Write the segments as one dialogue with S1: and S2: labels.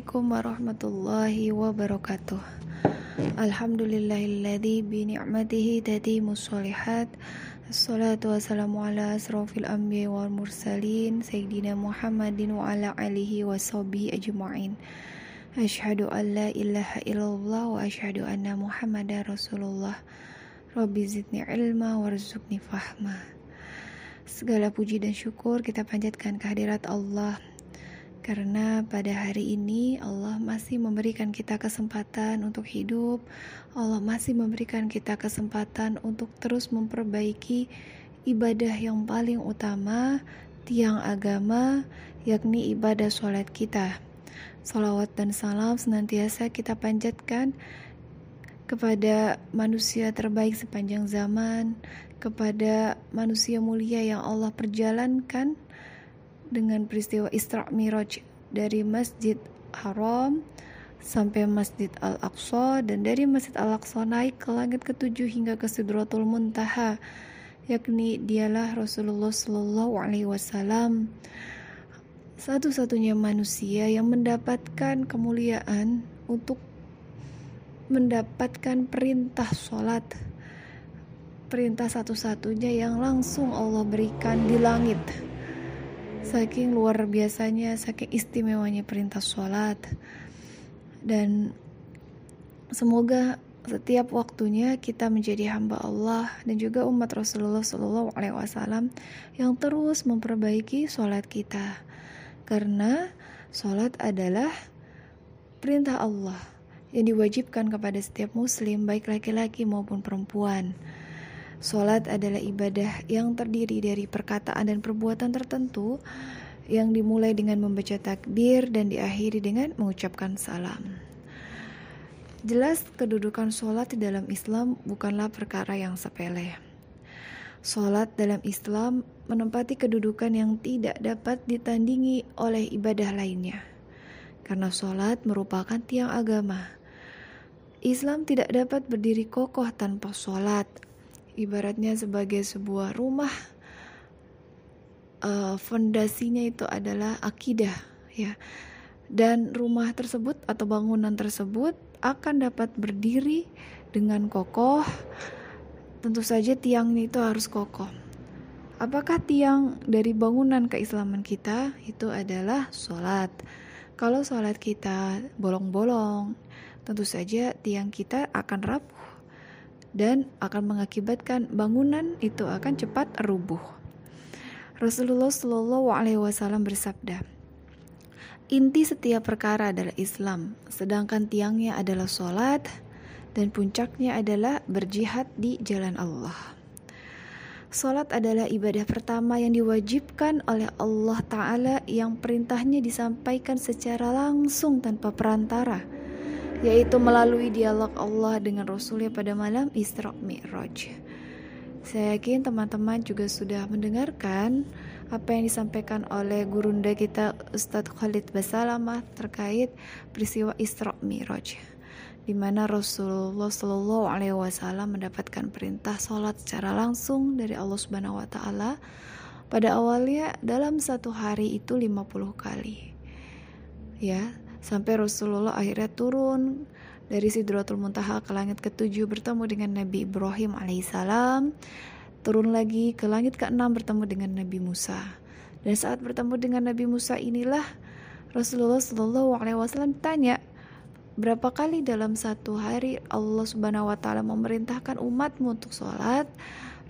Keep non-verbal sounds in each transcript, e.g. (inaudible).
S1: Assalamualaikum warahmatullahi wabarakatuh. Alhamdulillahilladzi bi ni'matihi tatimus sholihat Assalatu wassalamu ala asrafil anbiya wal mursalin Sayyidina Muhammadin wa ala alihi wa sahbihi ajma'in. Ashhadu an la ilaha illallah wa ashhadu anna muhammadar rasulullah. Rabbi zidni ilma warzuqni fahma. Segala puji dan syukur kita panjatkan kehadirat Allah karena pada hari ini Allah masih memberikan kita kesempatan untuk hidup, Allah masih memberikan kita kesempatan untuk terus memperbaiki ibadah yang paling utama, tiang agama, yakni ibadah sholat kita. Salawat dan salam senantiasa kita panjatkan kepada manusia terbaik sepanjang zaman, kepada manusia mulia yang Allah perjalankan dengan peristiwa Isra Miraj dari Masjid Haram sampai Masjid Al-Aqsa dan dari Masjid Al-Aqsa naik ke langit ketujuh hingga ke Sidratul Muntaha yakni dialah Rasulullah Shallallahu Alaihi Wasallam satu-satunya manusia yang mendapatkan kemuliaan untuk mendapatkan perintah sholat perintah satu-satunya yang langsung Allah berikan di langit Saking luar biasanya, saking istimewanya perintah sholat. Dan semoga setiap waktunya kita menjadi hamba Allah dan juga umat Rasulullah Shallallahu Alaihi Wasallam yang terus memperbaiki sholat kita. Karena sholat adalah perintah Allah yang diwajibkan kepada setiap muslim baik laki-laki maupun perempuan. Sholat adalah ibadah yang terdiri dari perkataan dan perbuatan tertentu yang dimulai dengan membaca takbir dan diakhiri dengan mengucapkan salam. Jelas kedudukan sholat di dalam Islam bukanlah perkara yang sepele. Sholat dalam Islam menempati kedudukan yang tidak dapat ditandingi oleh ibadah lainnya. Karena sholat merupakan tiang agama. Islam tidak dapat berdiri kokoh tanpa sholat, ibaratnya sebagai sebuah rumah uh, fondasinya itu adalah akidah ya. Dan rumah tersebut atau bangunan tersebut akan dapat berdiri dengan kokoh. Tentu saja tiangnya itu harus kokoh. Apakah tiang dari bangunan keislaman kita? Itu adalah sholat. Kalau sholat kita bolong-bolong tentu saja tiang kita akan rapuh dan akan mengakibatkan bangunan itu akan cepat rubuh. Rasulullah Shallallahu Alaihi Wasallam bersabda, inti setiap perkara adalah Islam, sedangkan tiangnya adalah sholat dan puncaknya adalah berjihad di jalan Allah. Sholat adalah ibadah pertama yang diwajibkan oleh Allah Ta'ala yang perintahnya disampaikan secara langsung tanpa perantara yaitu melalui dialog Allah dengan Rasulnya pada malam Isra Mi'raj. Saya yakin teman-teman juga sudah mendengarkan apa yang disampaikan oleh gurunda kita Ustadz Khalid Basalamah terkait peristiwa Isra Mi'raj di mana Rasulullah Shallallahu Alaihi Wasallam mendapatkan perintah sholat secara langsung dari Allah Subhanahu Wa Taala pada awalnya dalam satu hari itu 50 kali ya sampai Rasulullah akhirnya turun dari Sidratul Muntaha ke langit ketujuh bertemu dengan Nabi Ibrahim alaihissalam. Turun lagi ke langit keenam bertemu dengan Nabi Musa. Dan saat bertemu dengan Nabi Musa inilah Rasulullah Shallallahu Alaihi Wasallam tanya berapa kali dalam satu hari Allah Subhanahu Wa Taala memerintahkan umatmu untuk sholat?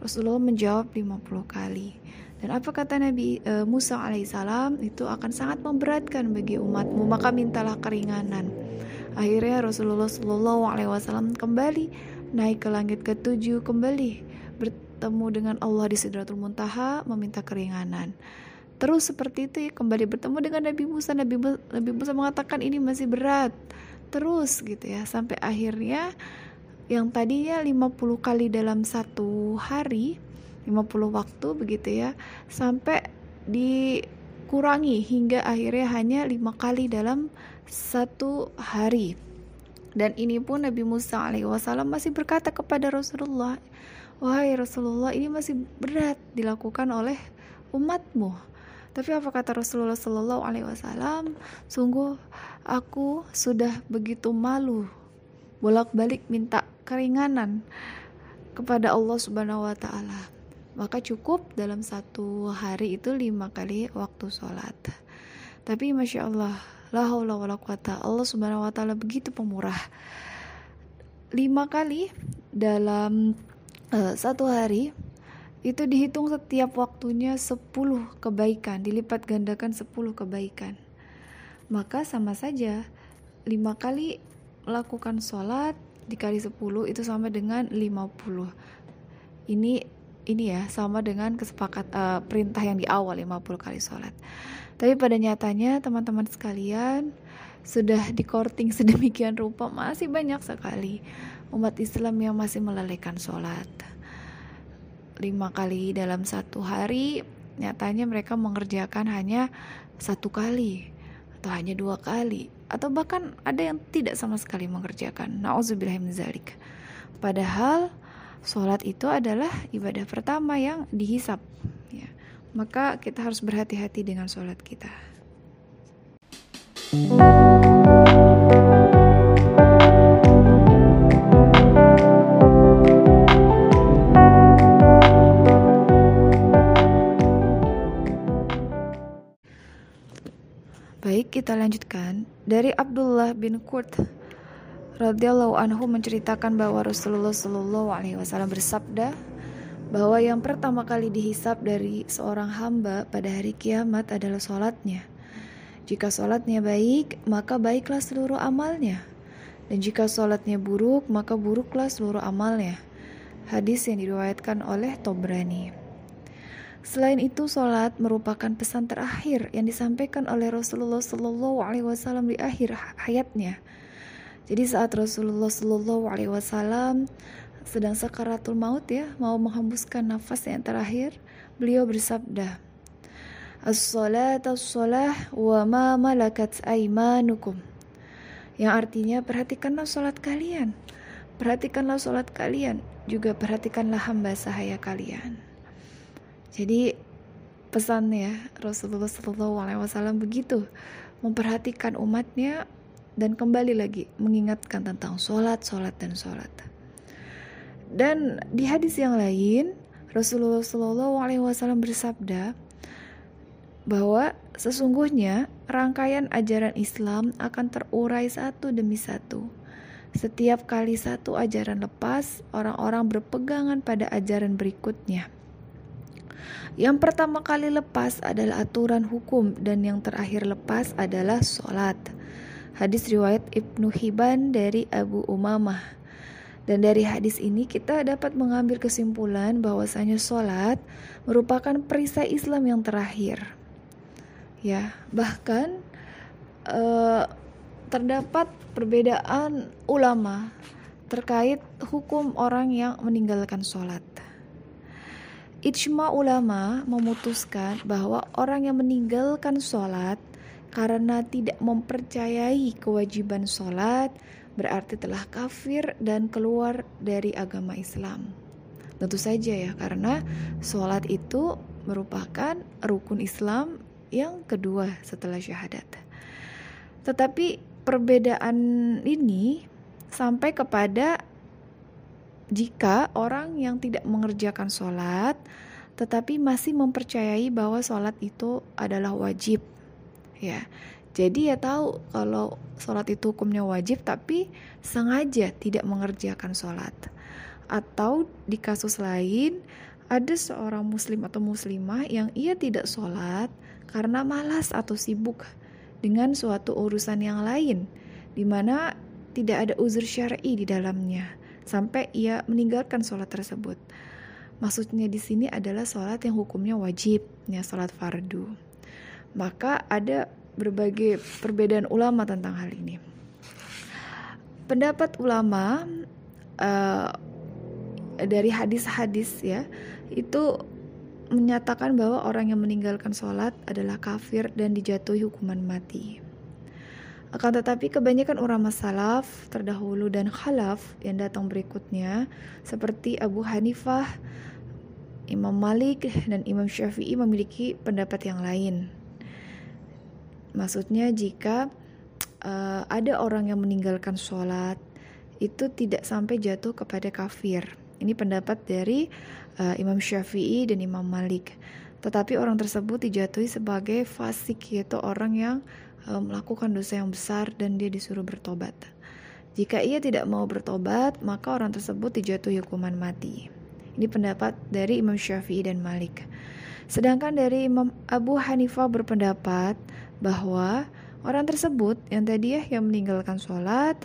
S1: Rasulullah menjawab 50 kali dan apa kata Nabi e, Musa alaihissalam itu akan sangat memberatkan bagi umatmu, maka mintalah keringanan. Akhirnya Rasulullah Shallallahu Alaihi Wasallam kembali naik ke langit ketujuh, kembali bertemu dengan Allah di Sidratul Muntaha, meminta keringanan. terus seperti itu ya kembali bertemu dengan Nabi Musa Nabi, Nabi Musa mengatakan ini masih berat terus gitu ya sampai akhirnya yang tadinya 50 kali dalam satu hari 50 waktu begitu ya sampai dikurangi hingga akhirnya hanya lima kali dalam satu hari dan ini pun Nabi Musa alaihi masih berkata kepada Rasulullah wahai Rasulullah ini masih berat dilakukan oleh umatmu tapi apa kata Rasulullah Sallallahu Alaihi Wasallam? Sungguh aku sudah begitu malu bolak-balik minta keringanan kepada Allah Subhanahu Wa Taala. Maka cukup dalam satu hari itu lima kali waktu sholat. Tapi masya Allah, la haula wala. Allah Subhanahu Wa Taala begitu pemurah. Lima kali dalam uh, satu hari itu dihitung setiap waktunya 10 kebaikan, dilipat gandakan 10 kebaikan. Maka sama saja 5 kali melakukan sholat dikali 10 itu sama dengan 50. Ini ini ya sama dengan kesepakat uh, perintah yang di awal 50 kali sholat. Tapi pada nyatanya teman-teman sekalian sudah di korting (laughs) sedemikian rupa masih banyak sekali umat Islam yang masih melalaikan sholat. Lima kali dalam satu hari nyatanya mereka mengerjakan hanya satu kali atau hanya dua kali atau bahkan ada yang tidak sama sekali mengerjakan. Zalik. Padahal sholat itu adalah ibadah pertama yang dihisap ya. maka kita harus berhati-hati dengan sholat kita. Kita lanjutkan. Dari Abdullah bin Qurt radhiyallahu anhu menceritakan bahwa Rasulullah Shallallahu alaihi wasallam bersabda bahwa yang pertama kali dihisap dari seorang hamba pada hari kiamat adalah sholatnya. Jika sholatnya baik, maka baiklah seluruh amalnya. Dan jika sholatnya buruk, maka buruklah seluruh amalnya. Hadis yang diriwayatkan oleh Tobrani. Selain itu, sholat merupakan pesan terakhir yang disampaikan oleh Rasulullah Shallallahu Alaihi Wasallam di akhir hayatnya. Jadi saat Rasulullah Shallallahu Alaihi Wasallam sedang sakaratul maut ya, mau menghembuskan nafas yang terakhir, beliau bersabda, As-salat as-salah wa ma malakat aimanukum. Yang artinya perhatikanlah sholat kalian. Perhatikanlah sholat kalian. Juga perhatikanlah hamba sahaya kalian. Jadi pesannya Rasulullah SAW begitu memperhatikan umatnya dan kembali lagi mengingatkan tentang sholat, sholat dan sholat. Dan di hadis yang lain Rasulullah SAW bersabda bahwa sesungguhnya rangkaian ajaran Islam akan terurai satu demi satu. Setiap kali satu ajaran lepas, orang-orang berpegangan pada ajaran berikutnya. Yang pertama kali lepas adalah aturan hukum dan yang terakhir lepas adalah sholat. Hadis riwayat Ibnu Hibban dari Abu Umamah. Dan dari hadis ini kita dapat mengambil kesimpulan bahwasanya sholat merupakan perisai Islam yang terakhir. Ya, bahkan uh, terdapat perbedaan ulama terkait hukum orang yang meninggalkan sholat. Ijma ulama memutuskan bahwa orang yang meninggalkan sholat karena tidak mempercayai kewajiban sholat berarti telah kafir dan keluar dari agama Islam. Tentu saja ya, karena sholat itu merupakan rukun Islam yang kedua setelah syahadat. Tetapi perbedaan ini sampai kepada jika orang yang tidak mengerjakan sholat tetapi masih mempercayai bahwa sholat itu adalah wajib ya jadi ya tahu kalau sholat itu hukumnya wajib tapi sengaja tidak mengerjakan sholat atau di kasus lain ada seorang muslim atau muslimah yang ia tidak sholat karena malas atau sibuk dengan suatu urusan yang lain di mana tidak ada uzur syar'i di dalamnya sampai ia meninggalkan sholat tersebut. Maksudnya di sini adalah sholat yang hukumnya wajib, ya sholat fardu. Maka ada berbagai perbedaan ulama tentang hal ini. Pendapat ulama uh, dari hadis-hadis ya itu menyatakan bahwa orang yang meninggalkan sholat adalah kafir dan dijatuhi hukuman mati. Akan tetapi kebanyakan ulama salaf terdahulu dan khalaf yang datang berikutnya seperti Abu Hanifah, Imam Malik dan Imam Syafi'i memiliki pendapat yang lain. Maksudnya jika uh, ada orang yang meninggalkan sholat itu tidak sampai jatuh kepada kafir. Ini pendapat dari uh, Imam Syafi'i dan Imam Malik. Tetapi orang tersebut dijatuhi sebagai fasik yaitu orang yang uh, melakukan dosa yang besar dan dia disuruh bertobat. Jika ia tidak mau bertobat, maka orang tersebut dijatuhi hukuman mati. Ini pendapat dari Imam Syafi'i dan Malik. Sedangkan dari Imam Abu Hanifah berpendapat bahwa orang tersebut yang tadi ya yang meninggalkan sholat,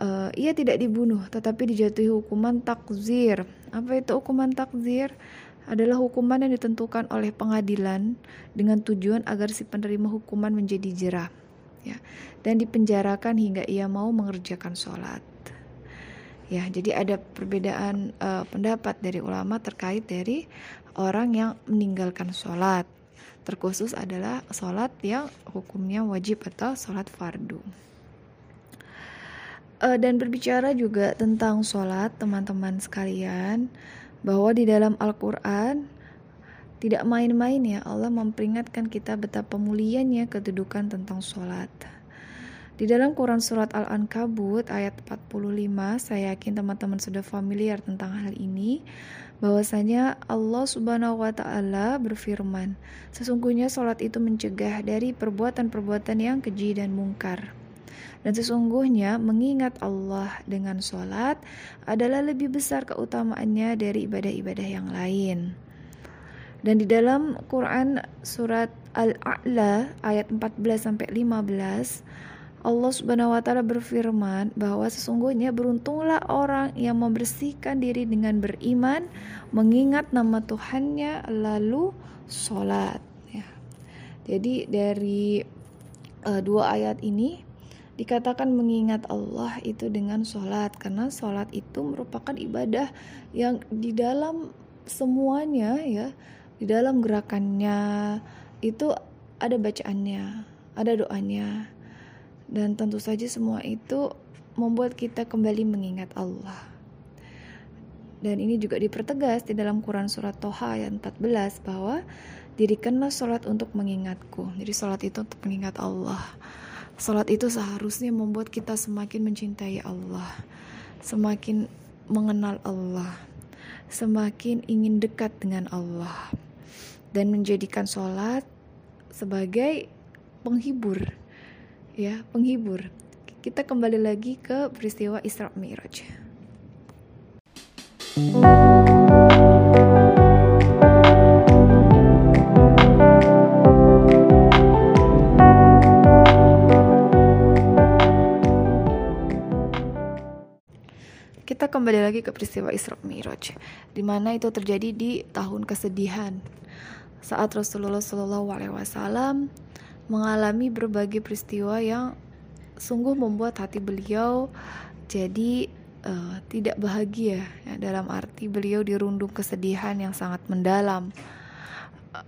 S1: uh, ia tidak dibunuh tetapi dijatuhi hukuman takzir. Apa itu hukuman takzir? adalah hukuman yang ditentukan oleh pengadilan dengan tujuan agar si penerima hukuman menjadi jerah ya dan dipenjarakan hingga ia mau mengerjakan sholat ya jadi ada perbedaan uh, pendapat dari ulama terkait dari orang yang meninggalkan sholat terkhusus adalah sholat yang hukumnya wajib atau sholat fardu uh, dan berbicara juga tentang sholat teman-teman sekalian bahwa di dalam Al-Quran tidak main-main ya Allah memperingatkan kita betapa mulianya kedudukan tentang sholat. Di dalam Quran Surat Al-Ankabut ayat 45, saya yakin teman-teman sudah familiar tentang hal ini, bahwasanya Allah Subhanahu wa taala berfirman, sesungguhnya sholat itu mencegah dari perbuatan-perbuatan yang keji dan mungkar. Dan sesungguhnya mengingat Allah dengan sholat adalah lebih besar keutamaannya dari ibadah-ibadah yang lain. Dan di dalam Quran surat Al-A'la ayat 14 sampai 15 Allah Subhanahu wa taala berfirman bahwa sesungguhnya beruntunglah orang yang membersihkan diri dengan beriman, mengingat nama Tuhannya lalu sholat ya. Jadi dari uh, dua ayat ini dikatakan mengingat Allah itu dengan sholat karena sholat itu merupakan ibadah yang di dalam semuanya ya di dalam gerakannya itu ada bacaannya ada doanya dan tentu saja semua itu membuat kita kembali mengingat Allah. Dan ini juga dipertegas di dalam Quran surat Toha ayat 14 bahwa dirikanlah sholat untuk mengingatku. Jadi sholat itu untuk mengingat Allah. Salat itu seharusnya membuat kita semakin mencintai Allah, semakin mengenal Allah, semakin ingin dekat dengan Allah, dan menjadikan sholat sebagai penghibur, ya penghibur. Kita kembali lagi ke peristiwa Isra Mi'raj. kembali lagi ke peristiwa Isra Mi'raj di mana itu terjadi di tahun kesedihan saat Rasulullah wasallam mengalami berbagai peristiwa yang sungguh membuat hati beliau jadi uh, tidak bahagia ya, dalam arti beliau dirundung kesedihan yang sangat mendalam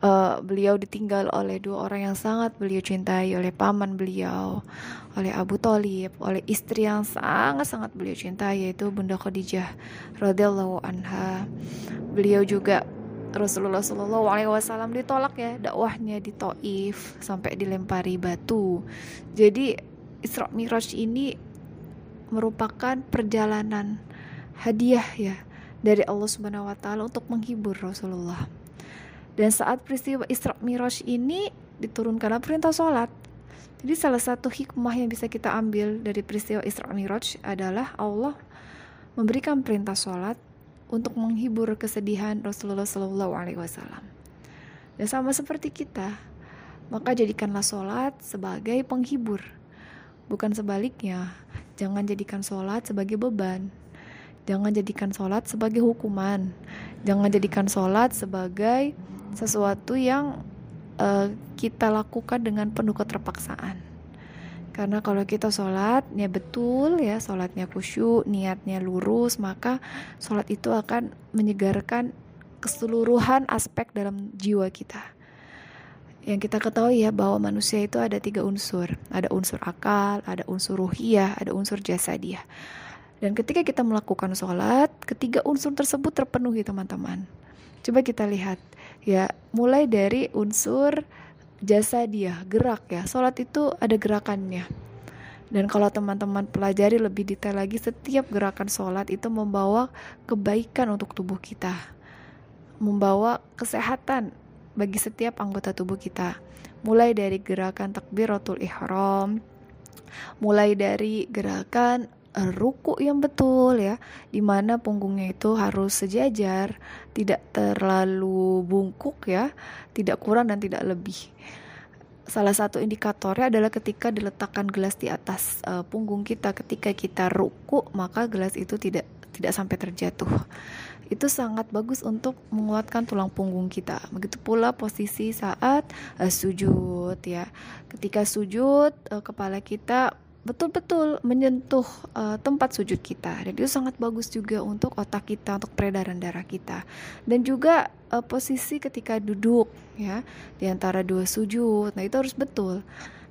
S1: uh, beliau ditinggal oleh dua orang yang sangat beliau cintai oleh paman beliau oleh Abu Talib, oleh istri yang sangat-sangat beliau cintai yaitu Bunda Khadijah radhiyallahu anha. Beliau juga Rasulullah Shallallahu Alaihi Wasallam ditolak ya dakwahnya di Taif sampai dilempari batu. Jadi Isra Miraj ini merupakan perjalanan hadiah ya dari Allah Subhanahu Wa Taala untuk menghibur Rasulullah. Dan saat peristiwa Isra Miraj ini diturunkan perintah sholat jadi salah satu hikmah yang bisa kita ambil dari peristiwa Isra Miraj adalah Allah memberikan perintah sholat untuk menghibur kesedihan Rasulullah Shallallahu Alaihi Wasallam. Dan sama seperti kita, maka jadikanlah sholat sebagai penghibur, bukan sebaliknya. Jangan jadikan sholat sebagai beban. Jangan jadikan sholat sebagai hukuman. Jangan jadikan sholat sebagai sesuatu yang uh, kita lakukan dengan penuh keterpaksaan. Karena kalau kita sholatnya betul ya, sholatnya khusyuk, niatnya lurus, maka sholat itu akan menyegarkan keseluruhan aspek dalam jiwa kita. Yang kita ketahui ya bahwa manusia itu ada tiga unsur, ada unsur akal, ada unsur ruhiyah, ada unsur jasadiah. Dan ketika kita melakukan sholat, ketiga unsur tersebut terpenuhi teman-teman. Coba kita lihat ya, mulai dari unsur jasa dia gerak ya. Sholat itu ada gerakannya. Dan kalau teman-teman pelajari lebih detail lagi setiap gerakan sholat itu membawa kebaikan untuk tubuh kita. Membawa kesehatan bagi setiap anggota tubuh kita. Mulai dari gerakan takbiratul ihram mulai dari gerakan ruku yang betul ya di mana punggungnya itu harus sejajar tidak terlalu bungkuk ya tidak kurang dan tidak lebih. Salah satu indikatornya adalah ketika diletakkan gelas di atas uh, punggung kita. Ketika kita ruku maka gelas itu tidak tidak sampai terjatuh. Itu sangat bagus untuk menguatkan tulang punggung kita. Begitu pula posisi saat uh, sujud ya. Ketika sujud uh, kepala kita betul-betul menyentuh uh, tempat sujud kita. Dan itu sangat bagus juga untuk otak kita untuk peredaran darah kita. Dan juga uh, posisi ketika duduk ya di antara dua sujud. Nah itu harus betul.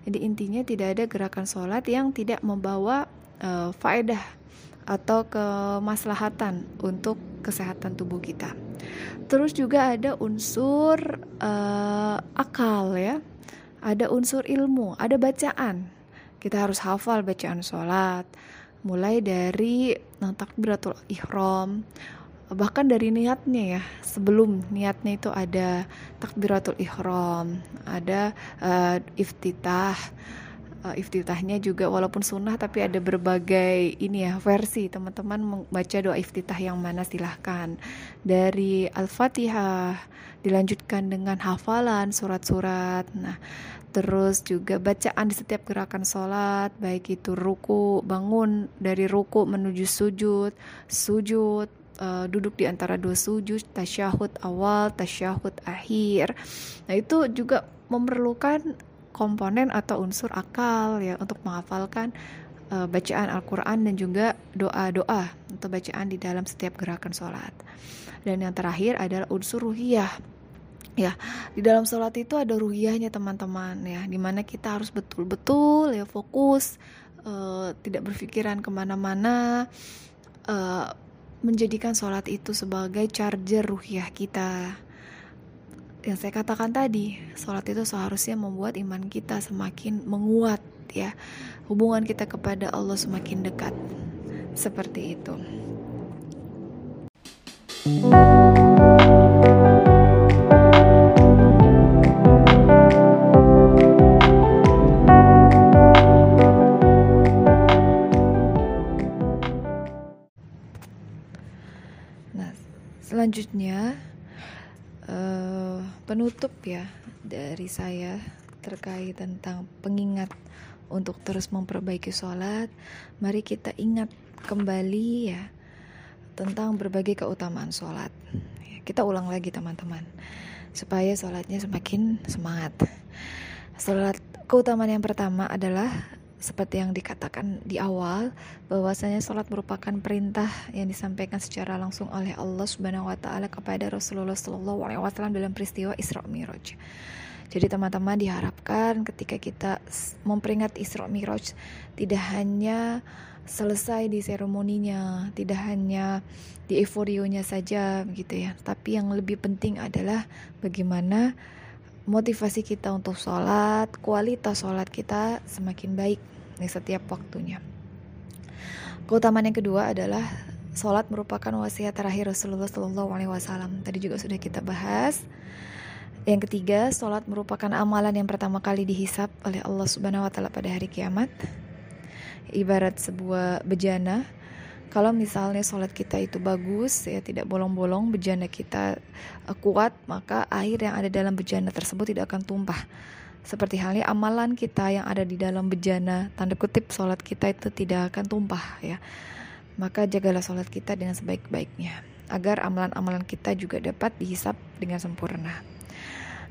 S1: Jadi intinya tidak ada gerakan sholat yang tidak membawa uh, faedah atau kemaslahatan untuk kesehatan tubuh kita. Terus juga ada unsur uh, akal ya. Ada unsur ilmu ada bacaan kita harus hafal bacaan sholat mulai dari takbiratul ihram bahkan dari niatnya ya sebelum niatnya itu ada takbiratul ihram ada uh, iftitah uh, iftitahnya juga walaupun sunnah tapi ada berbagai ini ya versi. Teman-teman membaca doa iftitah yang mana silahkan. Dari al-fatihah dilanjutkan dengan hafalan surat-surat. Nah terus juga bacaan di setiap gerakan sholat baik itu ruku bangun dari ruku menuju sujud sujud uh, duduk di antara dua sujud tasyahud awal tasyahud akhir. Nah itu juga memerlukan komponen atau unsur akal ya untuk menghafalkan uh, bacaan Al-Quran dan juga doa-doa atau bacaan di dalam setiap gerakan sholat. Dan yang terakhir adalah unsur ruhiyah ya di dalam sholat itu ada ruhiyahnya teman-teman ya di mana kita harus betul-betul ya fokus uh, tidak berpikiran ke mana-mana uh, menjadikan sholat itu sebagai charger ruhiyah kita. Yang saya katakan tadi sholat itu seharusnya membuat iman kita semakin menguat ya. Hubungan kita kepada Allah semakin dekat. Seperti itu. Selanjutnya uh, penutup ya dari saya terkait tentang pengingat untuk terus memperbaiki sholat. Mari kita ingat kembali ya tentang berbagai keutamaan sholat. Kita ulang lagi teman-teman supaya sholatnya semakin semangat. Sholat keutamaan yang pertama adalah seperti yang dikatakan di awal bahwasanya salat merupakan perintah yang disampaikan secara langsung oleh Allah Subhanahu wa taala kepada Rasulullah sallallahu alaihi wasallam dalam peristiwa Isra Mi'raj. Jadi teman-teman diharapkan ketika kita memperingati Isra Mi'raj tidak hanya selesai di seremoninya, tidak hanya di euforionya saja gitu ya, tapi yang lebih penting adalah bagaimana motivasi kita untuk sholat, kualitas sholat kita semakin baik di setiap waktunya. Keutamaan yang kedua adalah sholat merupakan wasiat terakhir Rasulullah Shallallahu Alaihi Wasallam. Tadi juga sudah kita bahas. Yang ketiga, sholat merupakan amalan yang pertama kali dihisap oleh Allah Subhanahu Wa Taala pada hari kiamat. Ibarat sebuah bejana kalau misalnya sholat kita itu bagus ya tidak bolong-bolong bejana kita uh, kuat maka air yang ada dalam bejana tersebut tidak akan tumpah. Seperti halnya amalan kita yang ada di dalam bejana tanda kutip sholat kita itu tidak akan tumpah ya. Maka jagalah sholat kita dengan sebaik-baiknya agar amalan-amalan kita juga dapat dihisap dengan sempurna.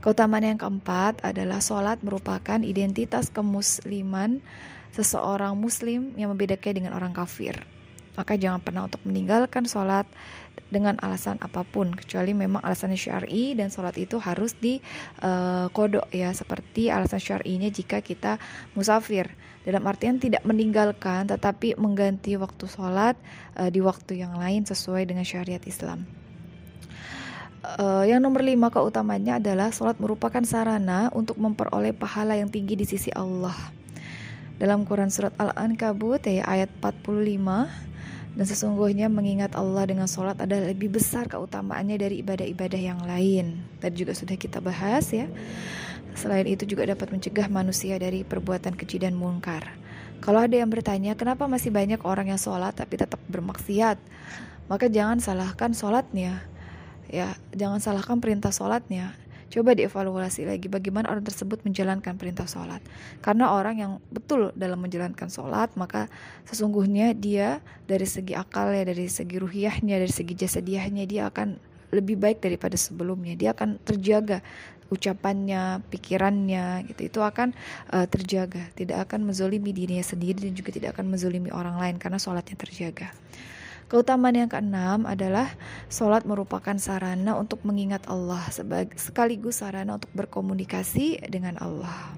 S1: Keutamaan yang keempat adalah sholat merupakan identitas kemusliman seseorang muslim yang membedakannya dengan orang kafir. Maka jangan pernah untuk meninggalkan sholat dengan alasan apa pun kecuali memang alasannya syar'i dan sholat itu harus di uh, kodok ya seperti alasan syar'inya jika kita musafir dalam artian tidak meninggalkan tetapi mengganti waktu sholat uh, di waktu yang lain sesuai dengan syariat Islam. Uh, yang nomor lima keutamanya adalah sholat merupakan sarana untuk memperoleh pahala yang tinggi di sisi Allah. Dalam Quran surat Al-Ankabut ya ayat 45 dan sesungguhnya mengingat Allah dengan sholat adalah lebih besar keutamaannya dari ibadah-ibadah yang lain. Tadi juga sudah kita bahas ya. Selain itu juga dapat mencegah manusia dari perbuatan keji dan mungkar. Kalau ada yang bertanya, kenapa masih banyak orang yang sholat tapi tetap bermaksiat? Maka jangan salahkan sholatnya, ya jangan salahkan perintah sholatnya coba dievaluasi lagi bagaimana orang tersebut menjalankan perintah sholat. Karena orang yang betul dalam menjalankan sholat maka sesungguhnya dia dari segi akal ya dari segi ruhiyahnya dari segi jasadiahnya dia akan lebih baik daripada sebelumnya. Dia akan terjaga ucapannya pikirannya gitu. Itu akan uh, terjaga. Tidak akan menzolimi dirinya sendiri dan juga tidak akan menzolimi orang lain karena sholatnya terjaga Keutamaan yang keenam adalah sholat merupakan sarana untuk mengingat Allah sekaligus sarana untuk berkomunikasi dengan Allah.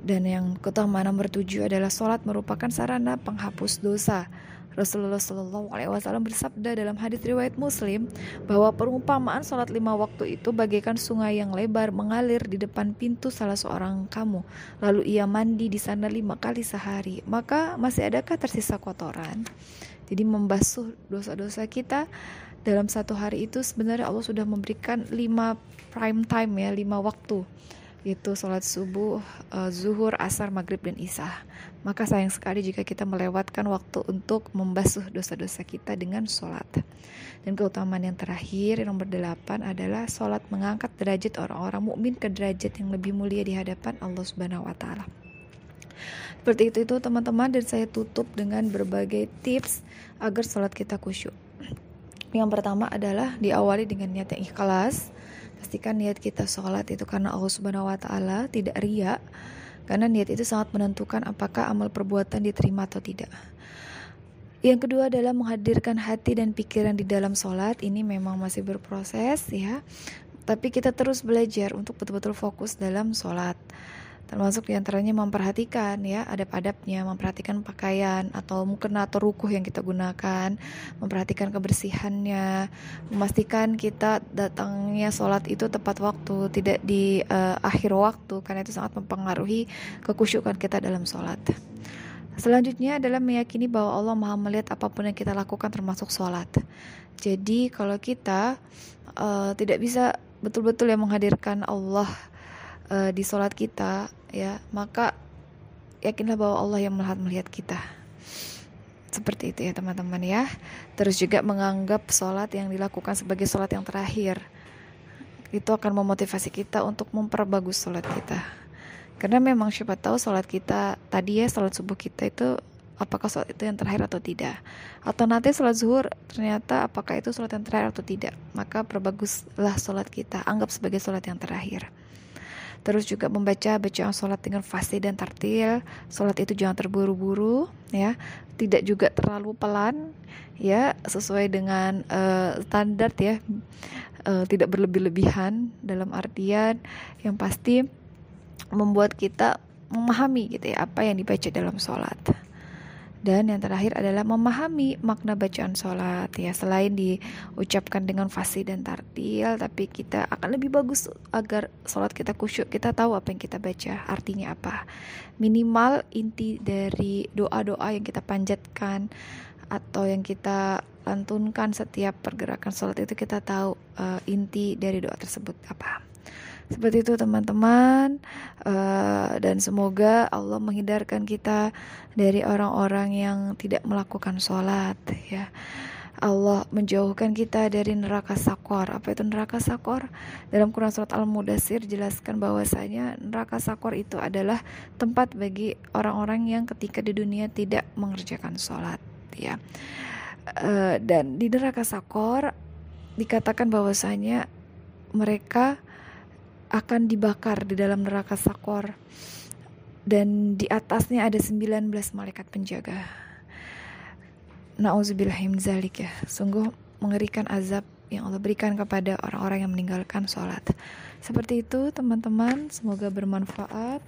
S1: Dan yang keutamaan nomor tujuh adalah sholat merupakan sarana penghapus dosa. Rasulullah Shallallahu Alaihi Wasallam bersabda dalam hadis riwayat Muslim bahwa perumpamaan sholat lima waktu itu bagaikan sungai yang lebar mengalir di depan pintu salah seorang kamu. Lalu ia mandi di sana lima kali sehari. Maka masih adakah tersisa kotoran? Jadi membasuh dosa-dosa kita dalam satu hari itu sebenarnya Allah sudah memberikan lima prime time ya, lima waktu yaitu sholat subuh, uh, zuhur, asar, maghrib, dan isya. Maka sayang sekali jika kita melewatkan waktu untuk membasuh dosa-dosa kita dengan sholat. Dan keutamaan yang terakhir, yang nomor delapan adalah sholat mengangkat derajat orang-orang mukmin ke derajat yang lebih mulia di hadapan Allah Subhanahu Wa Taala. Seperti itu itu teman-teman dan saya tutup dengan berbagai tips agar sholat kita khusyuk. Yang pertama adalah diawali dengan niat yang ikhlas. Pastikan niat kita sholat itu karena Allah Subhanahu wa taala, tidak ria. Karena niat itu sangat menentukan apakah amal perbuatan diterima atau tidak. Yang kedua adalah menghadirkan hati dan pikiran di dalam sholat. Ini memang masih berproses ya. Tapi kita terus belajar untuk betul-betul fokus dalam sholat termasuk di antaranya memperhatikan ya adab-adabnya memperhatikan pakaian atau mungkin atau rukuh yang kita gunakan memperhatikan kebersihannya memastikan kita datangnya sholat itu tepat waktu tidak di uh, akhir waktu karena itu sangat mempengaruhi kekusyukan kita dalam sholat Selanjutnya adalah meyakini bahwa Allah Maha melihat apa pun yang kita lakukan termasuk sholat. Jadi kalau kita uh, tidak bisa betul-betul yang menghadirkan Allah uh, di sholat kita ya maka yakinlah bahwa Allah yang melihat melihat kita. Seperti itu ya teman-teman ya. Terus juga menganggap sholat yang dilakukan sebagai sholat yang terakhir. Itu akan memotivasi kita untuk memperbagus sholat kita. Karena memang siapa tahu sholat kita tadi ya sholat subuh kita itu apakah sholat itu yang terakhir atau tidak? Atau nanti sholat zuhur ternyata apakah itu sholat yang terakhir atau tidak? Maka perbaguslah sholat kita. Anggap sebagai sholat yang terakhir terus juga membaca bacaan sholat dengan fasih dan tartil. Sholat itu jangan terburu-buru ya. Tidak juga terlalu pelan ya sesuai dengan uh, standar ya. Uh, tidak berlebih-lebihan dalam artian yang pasti membuat kita memahami gitu ya apa yang dibaca dalam sholat dan yang terakhir adalah memahami makna bacaan sholat. Ya selain diucapkan dengan fasih dan tartil tapi kita akan lebih bagus agar sholat kita khusyuk kita tahu apa yang kita baca. Artinya apa? Minimal inti dari doa-doa yang kita panjatkan atau yang kita lantunkan setiap pergerakan sholat itu kita tahu uh, inti dari doa tersebut apa seperti itu teman-teman uh, dan semoga Allah menghindarkan kita dari orang-orang yang tidak melakukan sholat ya. Allah menjauhkan kita dari neraka sakor. Apa itu neraka sakor? Dalam Quran surat Al-Mudassir jelaskan bahwasanya neraka sakor itu adalah tempat bagi orang-orang yang ketika di dunia tidak mengerjakan sholat ya. Uh, dan di neraka sakor dikatakan bahwasanya mereka akan dibakar di dalam neraka sakor dan di atasnya ada 19 malaikat penjaga. Nauzubillahi zalik ya. Sungguh mengerikan azab yang Allah berikan kepada orang-orang yang meninggalkan sholat. Seperti itu teman-teman, semoga bermanfaat.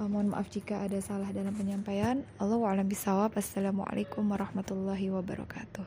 S1: Uh, mohon maaf jika ada salah dalam penyampaian. Allah a'lam bisawab. Assalamualaikum warahmatullahi wabarakatuh.